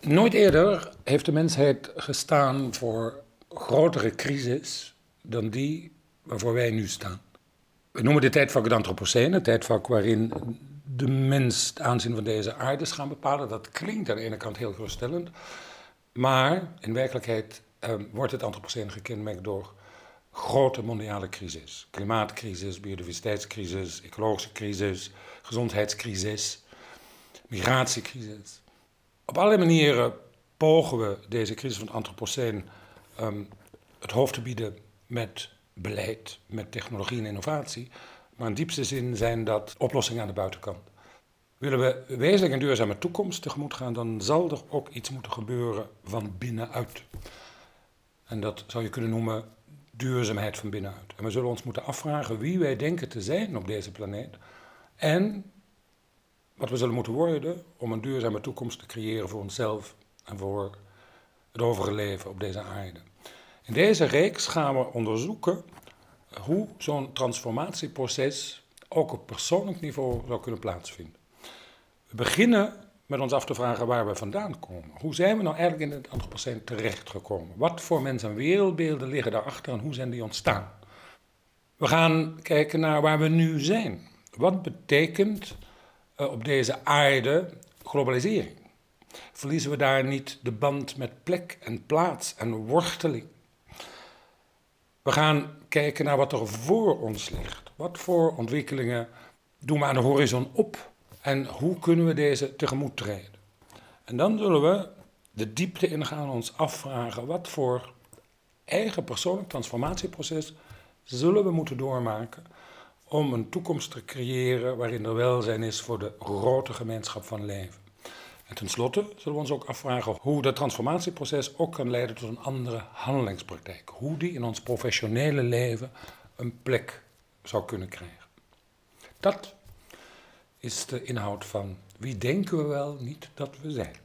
nooit eerder heeft de mensheid gestaan voor grotere crisis dan die waarvoor wij nu staan. We noemen dit tijdvak het Anthropocene, het tijdvak waarin de mens het aanzien van deze aarde is gaan bepalen. Dat klinkt aan de ene kant heel geruststellend, maar in werkelijkheid eh, wordt het Anthropocene gekenmerkt door grote mondiale crisis. Klimaatcrisis, biodiversiteitscrisis, ecologische crisis, gezondheidscrisis, migratiecrisis. Op allerlei manieren pogen we deze crisis van het Anthropoceen um, het hoofd te bieden met beleid, met technologie en innovatie. Maar in diepste zin zijn dat oplossingen aan de buitenkant. Willen we wezenlijk een duurzame toekomst tegemoet gaan, dan zal er ook iets moeten gebeuren van binnenuit. En dat zou je kunnen noemen duurzaamheid van binnenuit. En we zullen ons moeten afvragen wie wij denken te zijn op deze planeet. En wat we zullen moeten worden om een duurzame toekomst te creëren voor onszelf en voor het overige leven op deze aarde. In deze reeks gaan we onderzoeken hoe zo'n transformatieproces ook op persoonlijk niveau zou kunnen plaatsvinden. We beginnen met ons af te vragen waar we vandaan komen. Hoe zijn we nou eigenlijk in het antropoceen terechtgekomen? Wat voor mensen en wereldbeelden liggen daarachter en hoe zijn die ontstaan? We gaan kijken naar waar we nu zijn. Wat betekent op deze aarde globalisering? Verliezen we daar niet de band met plek en plaats en worteling? We gaan kijken naar wat er voor ons ligt. Wat voor ontwikkelingen doen we aan de horizon op en hoe kunnen we deze tegemoet treden? En dan zullen we de diepte ingaan ons afvragen wat voor eigen persoonlijk transformatieproces zullen we moeten doormaken om een toekomst te creëren waarin er welzijn is voor de grote gemeenschap van leven. En tenslotte zullen we ons ook afvragen hoe dat transformatieproces ook kan leiden tot een andere handelingspraktijk. Hoe die in ons professionele leven een plek zou kunnen krijgen. Dat is de inhoud van wie denken we wel niet dat we zijn.